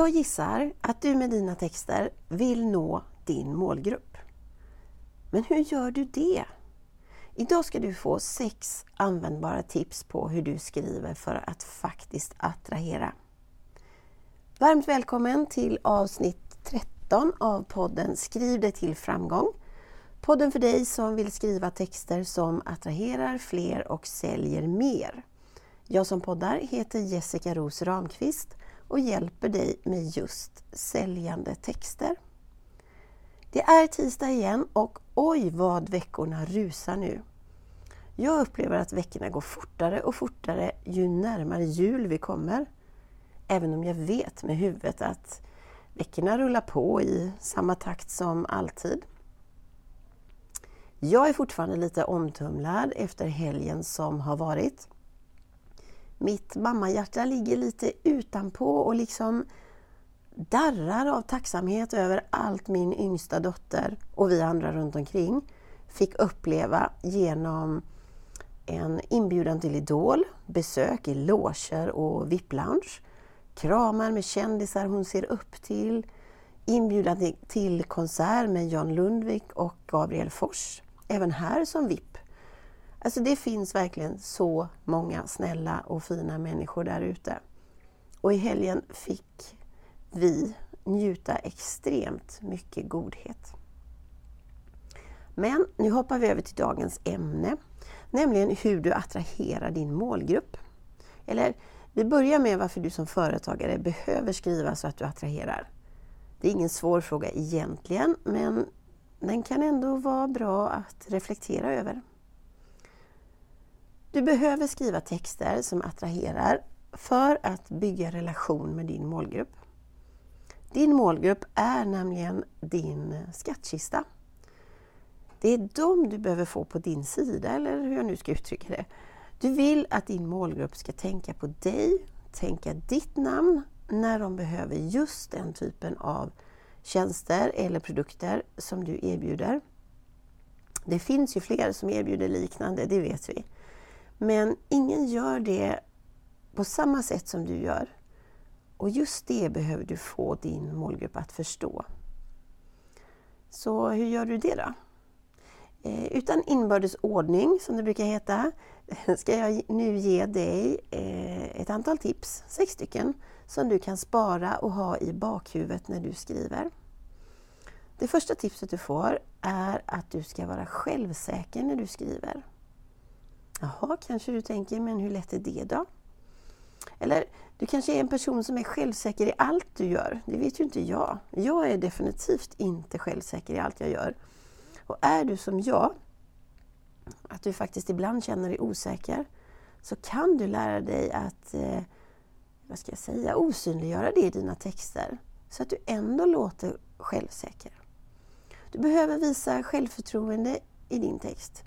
Jag gissar att du med dina texter vill nå din målgrupp. Men hur gör du det? Idag ska du få sex användbara tips på hur du skriver för att faktiskt attrahera. Varmt välkommen till avsnitt 13 av podden Skriv dig till framgång. Podden för dig som vill skriva texter som attraherar fler och säljer mer. Jag som poddar heter Jessica Ros Ramqvist och hjälper dig med just säljande texter. Det är tisdag igen och oj vad veckorna rusar nu. Jag upplever att veckorna går fortare och fortare ju närmare jul vi kommer. Även om jag vet med huvudet att veckorna rullar på i samma takt som alltid. Jag är fortfarande lite omtumlad efter helgen som har varit. Mitt mammahjärta ligger lite utanpå och liksom darrar av tacksamhet över allt min yngsta dotter och vi andra runt omkring fick uppleva genom en inbjudan till Idol, besök i loger och VIP-lounge, kramar med kändisar hon ser upp till, inbjudan till konsert med John Lundvik och Gabriel Fors, även här som VIP. Alltså det finns verkligen så många snälla och fina människor där ute. Och i helgen fick vi njuta extremt mycket godhet. Men nu hoppar vi över till dagens ämne, nämligen hur du attraherar din målgrupp. Eller vi börjar med varför du som företagare behöver skriva så att du attraherar. Det är ingen svår fråga egentligen, men den kan ändå vara bra att reflektera över. Du behöver skriva texter som attraherar för att bygga relation med din målgrupp. Din målgrupp är nämligen din skattkista. Det är dem du behöver få på din sida, eller hur jag nu ska uttrycka det. Du vill att din målgrupp ska tänka på dig, tänka ditt namn när de behöver just den typen av tjänster eller produkter som du erbjuder. Det finns ju fler som erbjuder liknande, det vet vi. Men ingen gör det på samma sätt som du gör. Och just det behöver du få din målgrupp att förstå. Så hur gör du det då? Eh, utan inbördes ordning, som det brukar heta, ska jag nu ge dig eh, ett antal tips, sex stycken, som du kan spara och ha i bakhuvudet när du skriver. Det första tipset du får är att du ska vara självsäker när du skriver. Jaha, kanske du tänker, men hur lätt är det då? Eller du kanske är en person som är självsäker i allt du gör. Det vet ju inte jag. Jag är definitivt inte självsäker i allt jag gör. Och är du som jag, att du faktiskt ibland känner dig osäker, så kan du lära dig att eh, vad ska jag säga, osynliggöra det i dina texter så att du ändå låter självsäker. Du behöver visa självförtroende i din text.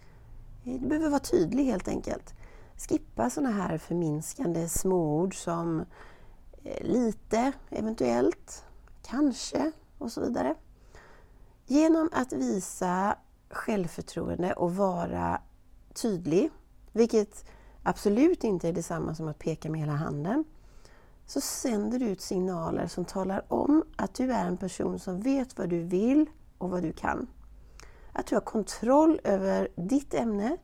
Du behöver vara tydlig helt enkelt. Skippa sådana här förminskande småord som eh, lite, eventuellt, kanske och så vidare. Genom att visa självförtroende och vara tydlig, vilket absolut inte är detsamma som att peka med hela handen, så sänder du ut signaler som talar om att du är en person som vet vad du vill och vad du kan. Att du har kontroll över ditt ämne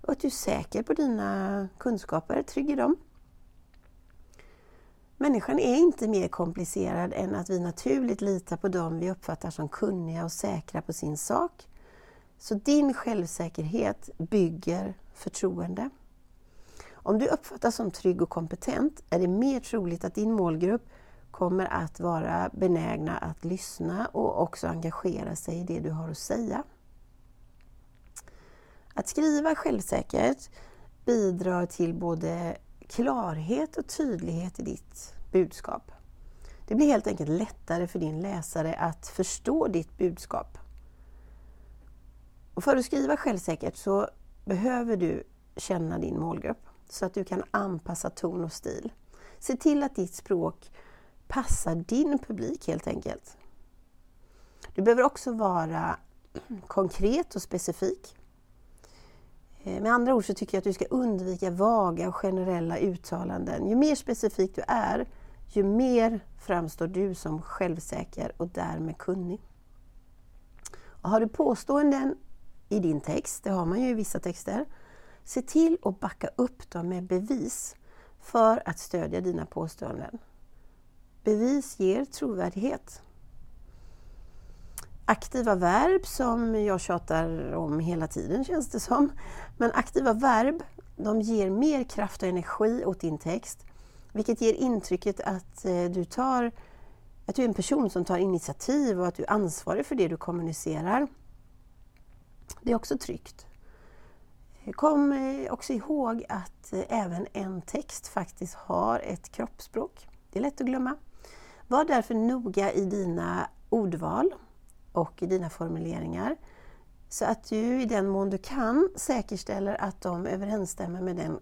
och att du är säker på dina kunskaper, trygg i dem. Människan är inte mer komplicerad än att vi naturligt litar på dem vi uppfattar som kunniga och säkra på sin sak. Så din självsäkerhet bygger förtroende. Om du uppfattas som trygg och kompetent är det mer troligt att din målgrupp kommer att vara benägna att lyssna och också engagera sig i det du har att säga. Att skriva självsäkert bidrar till både klarhet och tydlighet i ditt budskap. Det blir helt enkelt lättare för din läsare att förstå ditt budskap. Och för att skriva självsäkert så behöver du känna din målgrupp så att du kan anpassa ton och stil. Se till att ditt språk passar din publik helt enkelt. Du behöver också vara konkret och specifik. Eh, med andra ord så tycker jag att du ska undvika vaga och generella uttalanden. Ju mer specifik du är, ju mer framstår du som självsäker och därmed kunnig. Och har du påståenden i din text, det har man ju i vissa texter, se till att backa upp dem med bevis för att stödja dina påståenden. Bevis ger trovärdighet. Aktiva verb som jag tjatar om hela tiden känns det som. Men aktiva verb de ger mer kraft och energi åt din text vilket ger intrycket att eh, du, tar, att du är en person som tar initiativ och att du är ansvarig för det du kommunicerar. Det är också tryggt. Kom eh, också ihåg att eh, även en text faktiskt har ett kroppsspråk. Det är lätt att glömma. Var därför noga i dina ordval och i dina formuleringar så att du i den mån du kan säkerställer att de överensstämmer med den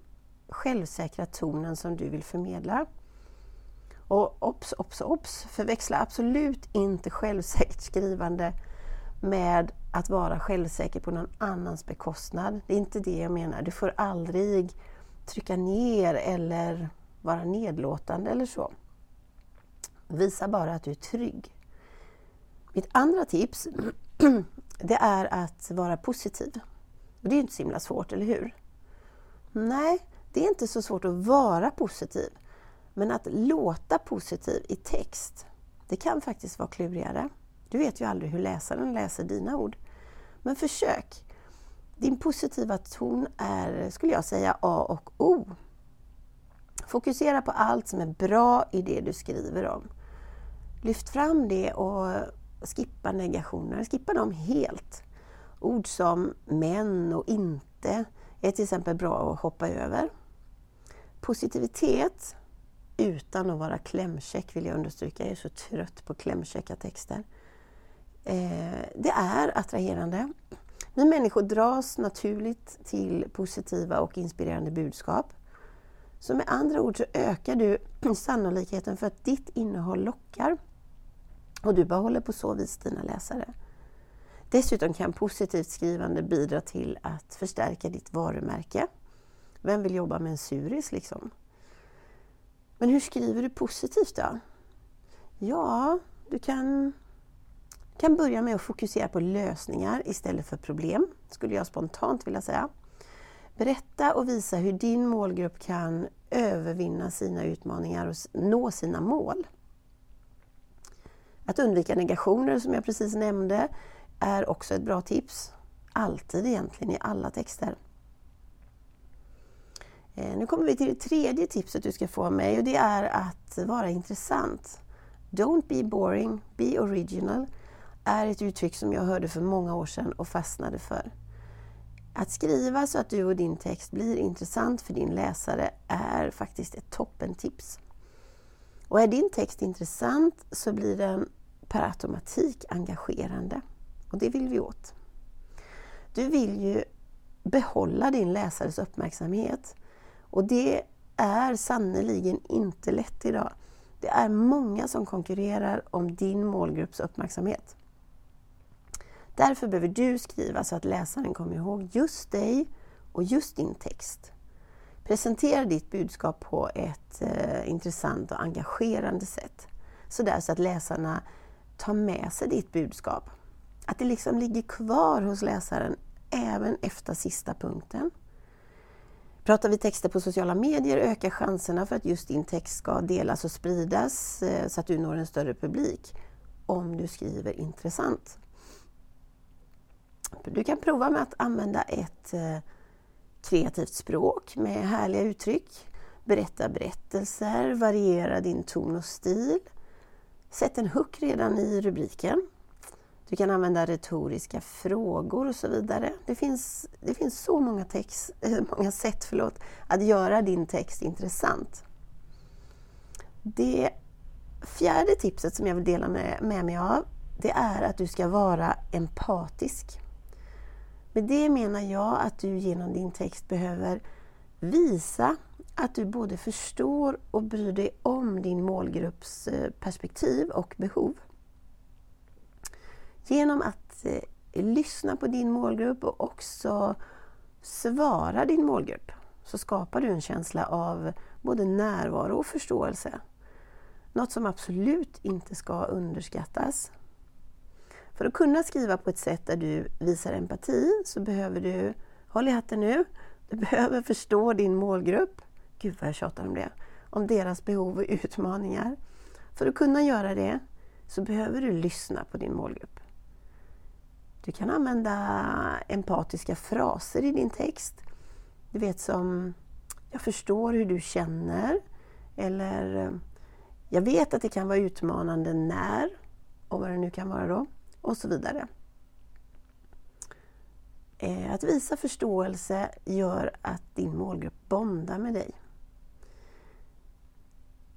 självsäkra tonen som du vill förmedla. Och obs, obs, obs! Förväxla absolut inte självsäkert skrivande med att vara självsäker på någon annans bekostnad. Det är inte det jag menar. Du får aldrig trycka ner eller vara nedlåtande eller så. Visa bara att du är trygg. Mitt andra tips det är att vara positiv. Och det är inte så himla svårt, eller hur? Nej, det är inte så svårt att vara positiv. Men att låta positiv i text, det kan faktiskt vara klurigare. Du vet ju aldrig hur läsaren läser dina ord. Men försök! Din positiva ton är, skulle jag säga, A och O. Fokusera på allt som är bra i det du skriver om. Lyft fram det och skippa negationer. Skippa dem helt. Ord som men och inte är till exempel bra att hoppa över. Positivitet utan att vara klämkäck vill jag understryka. Jag är så trött på klämkäcka texter. Eh, det är attraherande. Vi människor dras naturligt till positiva och inspirerande budskap. Så med andra ord så ökar du sannolikheten för att ditt innehåll lockar och du behåller på så vis dina läsare. Dessutom kan positivt skrivande bidra till att förstärka ditt varumärke. Vem vill jobba med en suris liksom? Men hur skriver du positivt då? Ja, du kan, kan börja med att fokusera på lösningar istället för problem, skulle jag spontant vilja säga. Berätta och visa hur din målgrupp kan övervinna sina utmaningar och nå sina mål. Att undvika negationer som jag precis nämnde är också ett bra tips. Alltid egentligen i alla texter. Eh, nu kommer vi till det tredje tipset du ska få av mig och det är att vara intressant. Don't be boring, be original är ett uttryck som jag hörde för många år sedan och fastnade för. Att skriva så att du och din text blir intressant för din läsare är faktiskt ett toppentips. Och är din text intressant så blir den per automatik engagerande. Och det vill vi åt. Du vill ju behålla din läsares uppmärksamhet. Och det är sannoliken inte lätt idag. Det är många som konkurrerar om din målgrupps uppmärksamhet. Därför behöver du skriva så att läsaren kommer ihåg just dig och just din text. Presentera ditt budskap på ett eh, intressant och engagerande sätt. Sådär så att läsarna tar med sig ditt budskap. Att det liksom ligger kvar hos läsaren även efter sista punkten. Pratar vi texter på sociala medier ökar chanserna för att just din text ska delas och spridas eh, så att du når en större publik om du skriver intressant. Du kan prova med att använda ett eh, kreativt språk med härliga uttryck. Berätta berättelser, variera din ton och stil. Sätt en hook redan i rubriken. Du kan använda retoriska frågor och så vidare. Det finns, det finns så många, text, många sätt förlåt, att göra din text intressant. Det fjärde tipset som jag vill dela med, med mig av, det är att du ska vara empatisk. Med det menar jag att du genom din text behöver visa att du både förstår och bryr dig om din målgrupps eh, perspektiv och behov. Genom att eh, lyssna på din målgrupp och också svara din målgrupp så skapar du en känsla av både närvaro och förståelse. Något som absolut inte ska underskattas. För att kunna skriva på ett sätt där du visar empati så behöver du, håll i hatten nu, du behöver förstå din målgrupp. Gud vad jag tjatar om det. Om deras behov och utmaningar. För att kunna göra det så behöver du lyssna på din målgrupp. Du kan använda empatiska fraser i din text. Du vet som Jag förstår hur du känner. Eller Jag vet att det kan vara utmanande när och vad det nu kan vara då. Och så vidare. Eh, att visa förståelse gör att din målgrupp bondar med dig.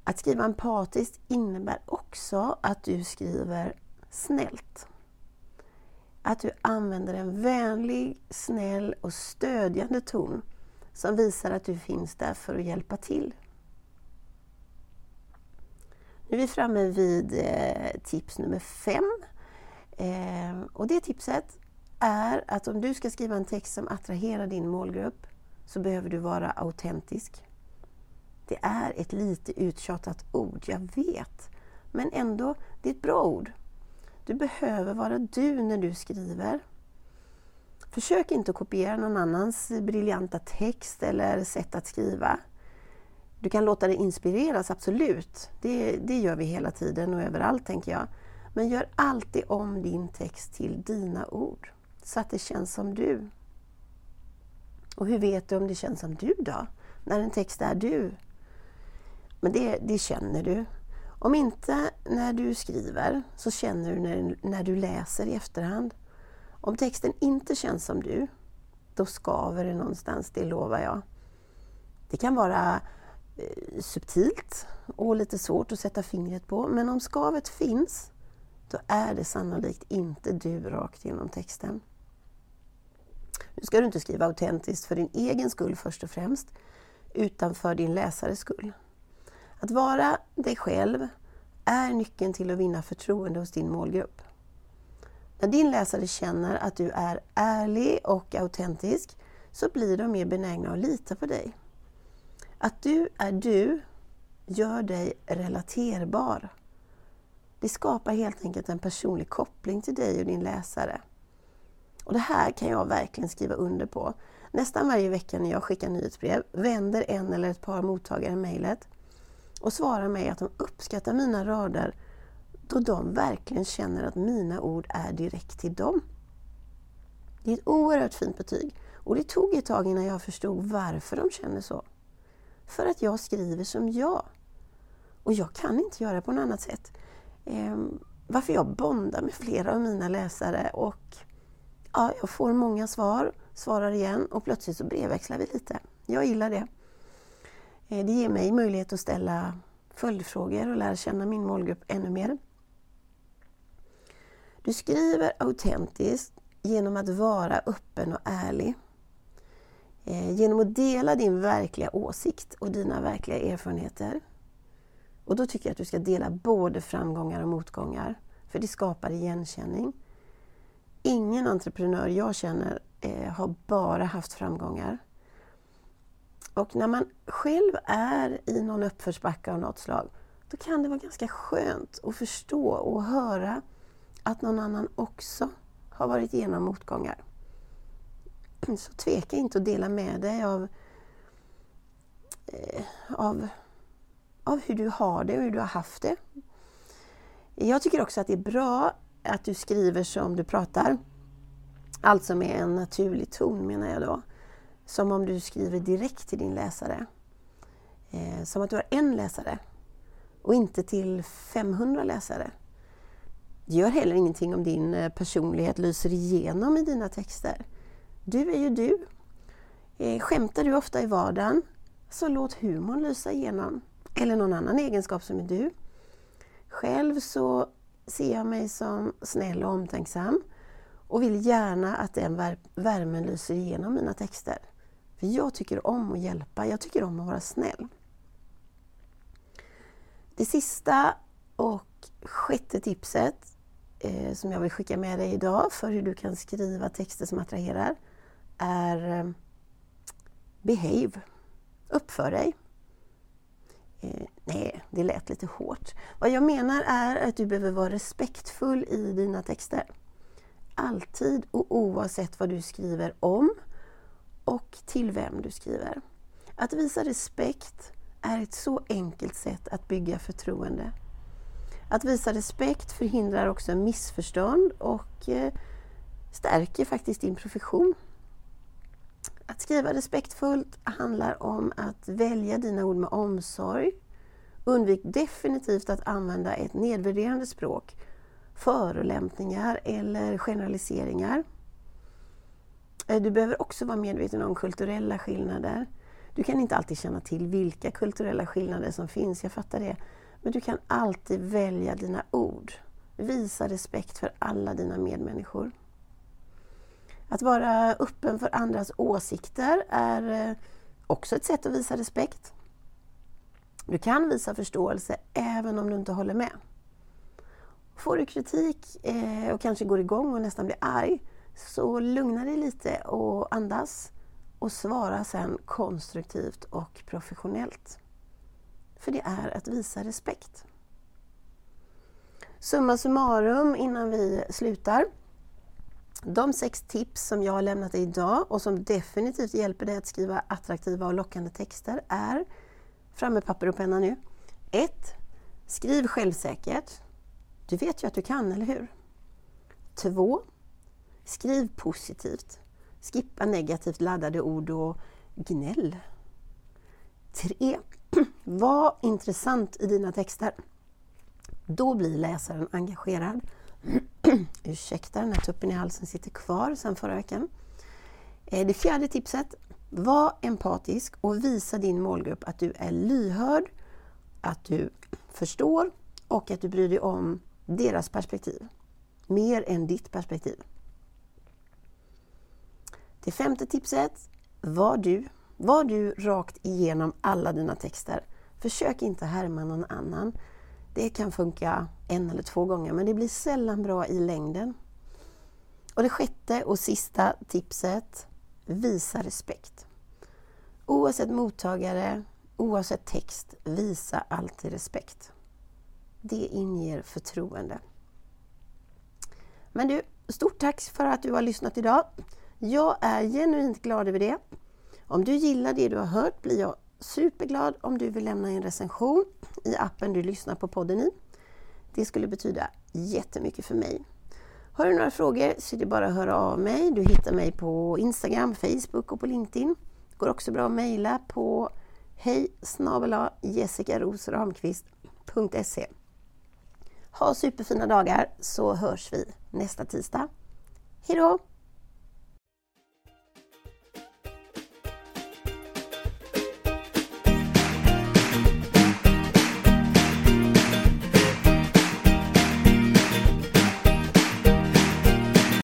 Att skriva empatiskt innebär också att du skriver snällt. Att du använder en vänlig, snäll och stödjande ton som visar att du finns där för att hjälpa till. Nu är vi framme vid eh, tips nummer fem. Eh, och det tipset är att om du ska skriva en text som attraherar din målgrupp så behöver du vara autentisk. Det är ett lite uttjatat ord, jag vet. Men ändå, det är ett bra ord. Du behöver vara du när du skriver. Försök inte att kopiera någon annans briljanta text eller sätt att skriva. Du kan låta dig inspireras, absolut. Det, det gör vi hela tiden och överallt, tänker jag. Men gör alltid om din text till dina ord, så att det känns som du. Och hur vet du om det känns som du då? När en text är du? Men det, det känner du. Om inte när du skriver, så känner du när, när du läser i efterhand. Om texten inte känns som du, då skaver det någonstans, det lovar jag. Det kan vara eh, subtilt och lite svårt att sätta fingret på, men om skavet finns, då är det sannolikt inte du rakt genom texten. Nu ska du inte skriva autentiskt för din egen skull först och främst, utan för din läsares skull. Att vara dig själv är nyckeln till att vinna förtroende hos din målgrupp. När din läsare känner att du är ärlig och autentisk så blir de mer benägna att lita på dig. Att du är du gör dig relaterbar. Det skapar helt enkelt en personlig koppling till dig och din läsare. Och Det här kan jag verkligen skriva under på. Nästan varje vecka när jag skickar nyhetsbrev vänder en eller ett par mottagare mejlet och svarar mig att de uppskattar mina rader då de verkligen känner att mina ord är direkt till dem. Det är ett oerhört fint betyg och det tog ett tag innan jag förstod varför de känner så. För att jag skriver som jag. Och jag kan inte göra på något annat sätt. Ehm, varför jag bondar med flera av mina läsare och ja, jag får många svar, svarar igen och plötsligt så brevväxlar vi lite. Jag gillar det. Eh, det ger mig möjlighet att ställa följdfrågor och lära känna min målgrupp ännu mer. Du skriver autentiskt genom att vara öppen och ärlig. Eh, genom att dela din verkliga åsikt och dina verkliga erfarenheter. Och då tycker jag att du ska dela både framgångar och motgångar, för det skapar igenkänning. Ingen entreprenör jag känner eh, har bara haft framgångar. Och när man själv är i någon uppförsbacke av något slag, då kan det vara ganska skönt att förstå och höra att någon annan också har varit igenom motgångar. Så tveka inte att dela med dig av, eh, av, av hur du har det och hur du har haft det. Jag tycker också att det är bra att du skriver som du pratar. Alltså med en naturlig ton menar jag då. Som om du skriver direkt till din läsare. Eh, som att du har en läsare och inte till 500 läsare. Det gör heller ingenting om din eh, personlighet lyser igenom i dina texter. Du är ju du. Eh, skämtar du ofta i vardagen, så låt humorn lysa igenom. Eller någon annan egenskap som är du. Själv så ser jag mig som snäll och omtänksam och vill gärna att den värmen lyser igenom mina texter. För jag tycker om att hjälpa, jag tycker om att vara snäll. Det sista och sjätte tipset eh, som jag vill skicka med dig idag för hur du kan skriva texter som attraherar är eh, Behave. Uppför dig. Eh, nej, det lät lite hårt. Vad jag menar är att du behöver vara respektfull i dina texter. Alltid och oavsett vad du skriver om och till vem du skriver. Att visa respekt är ett så enkelt sätt att bygga förtroende. Att visa respekt förhindrar också missförstånd och eh, stärker faktiskt din profession. Att skriva respektfullt handlar om att välja dina ord med omsorg. Undvik definitivt att använda ett nedvärderande språk, förolämpningar eller generaliseringar. Eh, du behöver också vara medveten om kulturella skillnader. Du kan inte alltid känna till vilka kulturella skillnader som finns, jag fattar det. Men du kan alltid välja dina ord. Visa respekt för alla dina medmänniskor. Att vara öppen för andras åsikter är eh, också ett sätt att visa respekt. Du kan visa förståelse även om du inte håller med. Får du kritik eh, och kanske går igång och nästan blir arg, så lugna dig lite och andas och svara sen konstruktivt och professionellt. För det är att visa respekt. Summa summarum innan vi slutar. De sex tips som jag har lämnat dig idag och som definitivt hjälper dig att skriva attraktiva och lockande texter är, fram med papper och penna nu. 1. Skriv självsäkert. Du vet ju att du kan, eller hur? 2. Skriv positivt. Skippa negativt laddade ord och gnäll. 3. Var intressant i dina texter. Då blir läsaren engagerad. Ursäkta, den här tuppen i halsen sitter kvar sedan förra veckan. Eh, det fjärde tipset. Var empatisk och visa din målgrupp att du är lyhörd, att du förstår och att du bryr dig om deras perspektiv. Mer än ditt perspektiv. Det femte tipset. Var du. Var du rakt igenom alla dina texter. Försök inte härma någon annan. Det kan funka en eller två gånger men det blir sällan bra i längden. Och det sjätte och sista tipset, visa respekt. Oavsett mottagare, oavsett text, visa alltid respekt. Det inger förtroende. Men du, stort tack för att du har lyssnat idag. Jag är genuint glad över det. Om du gillar det du har hört blir jag superglad om du vill lämna en recension i appen du lyssnar på podden i. Det skulle betyda jättemycket för mig. Har du några frågor så är det bara att höra av mig. Du hittar mig på Instagram, Facebook och på LinkedIn. Det går också bra att mejla på hej jessikarosramqvist.se Ha superfina dagar så hörs vi nästa tisdag. Hejdå!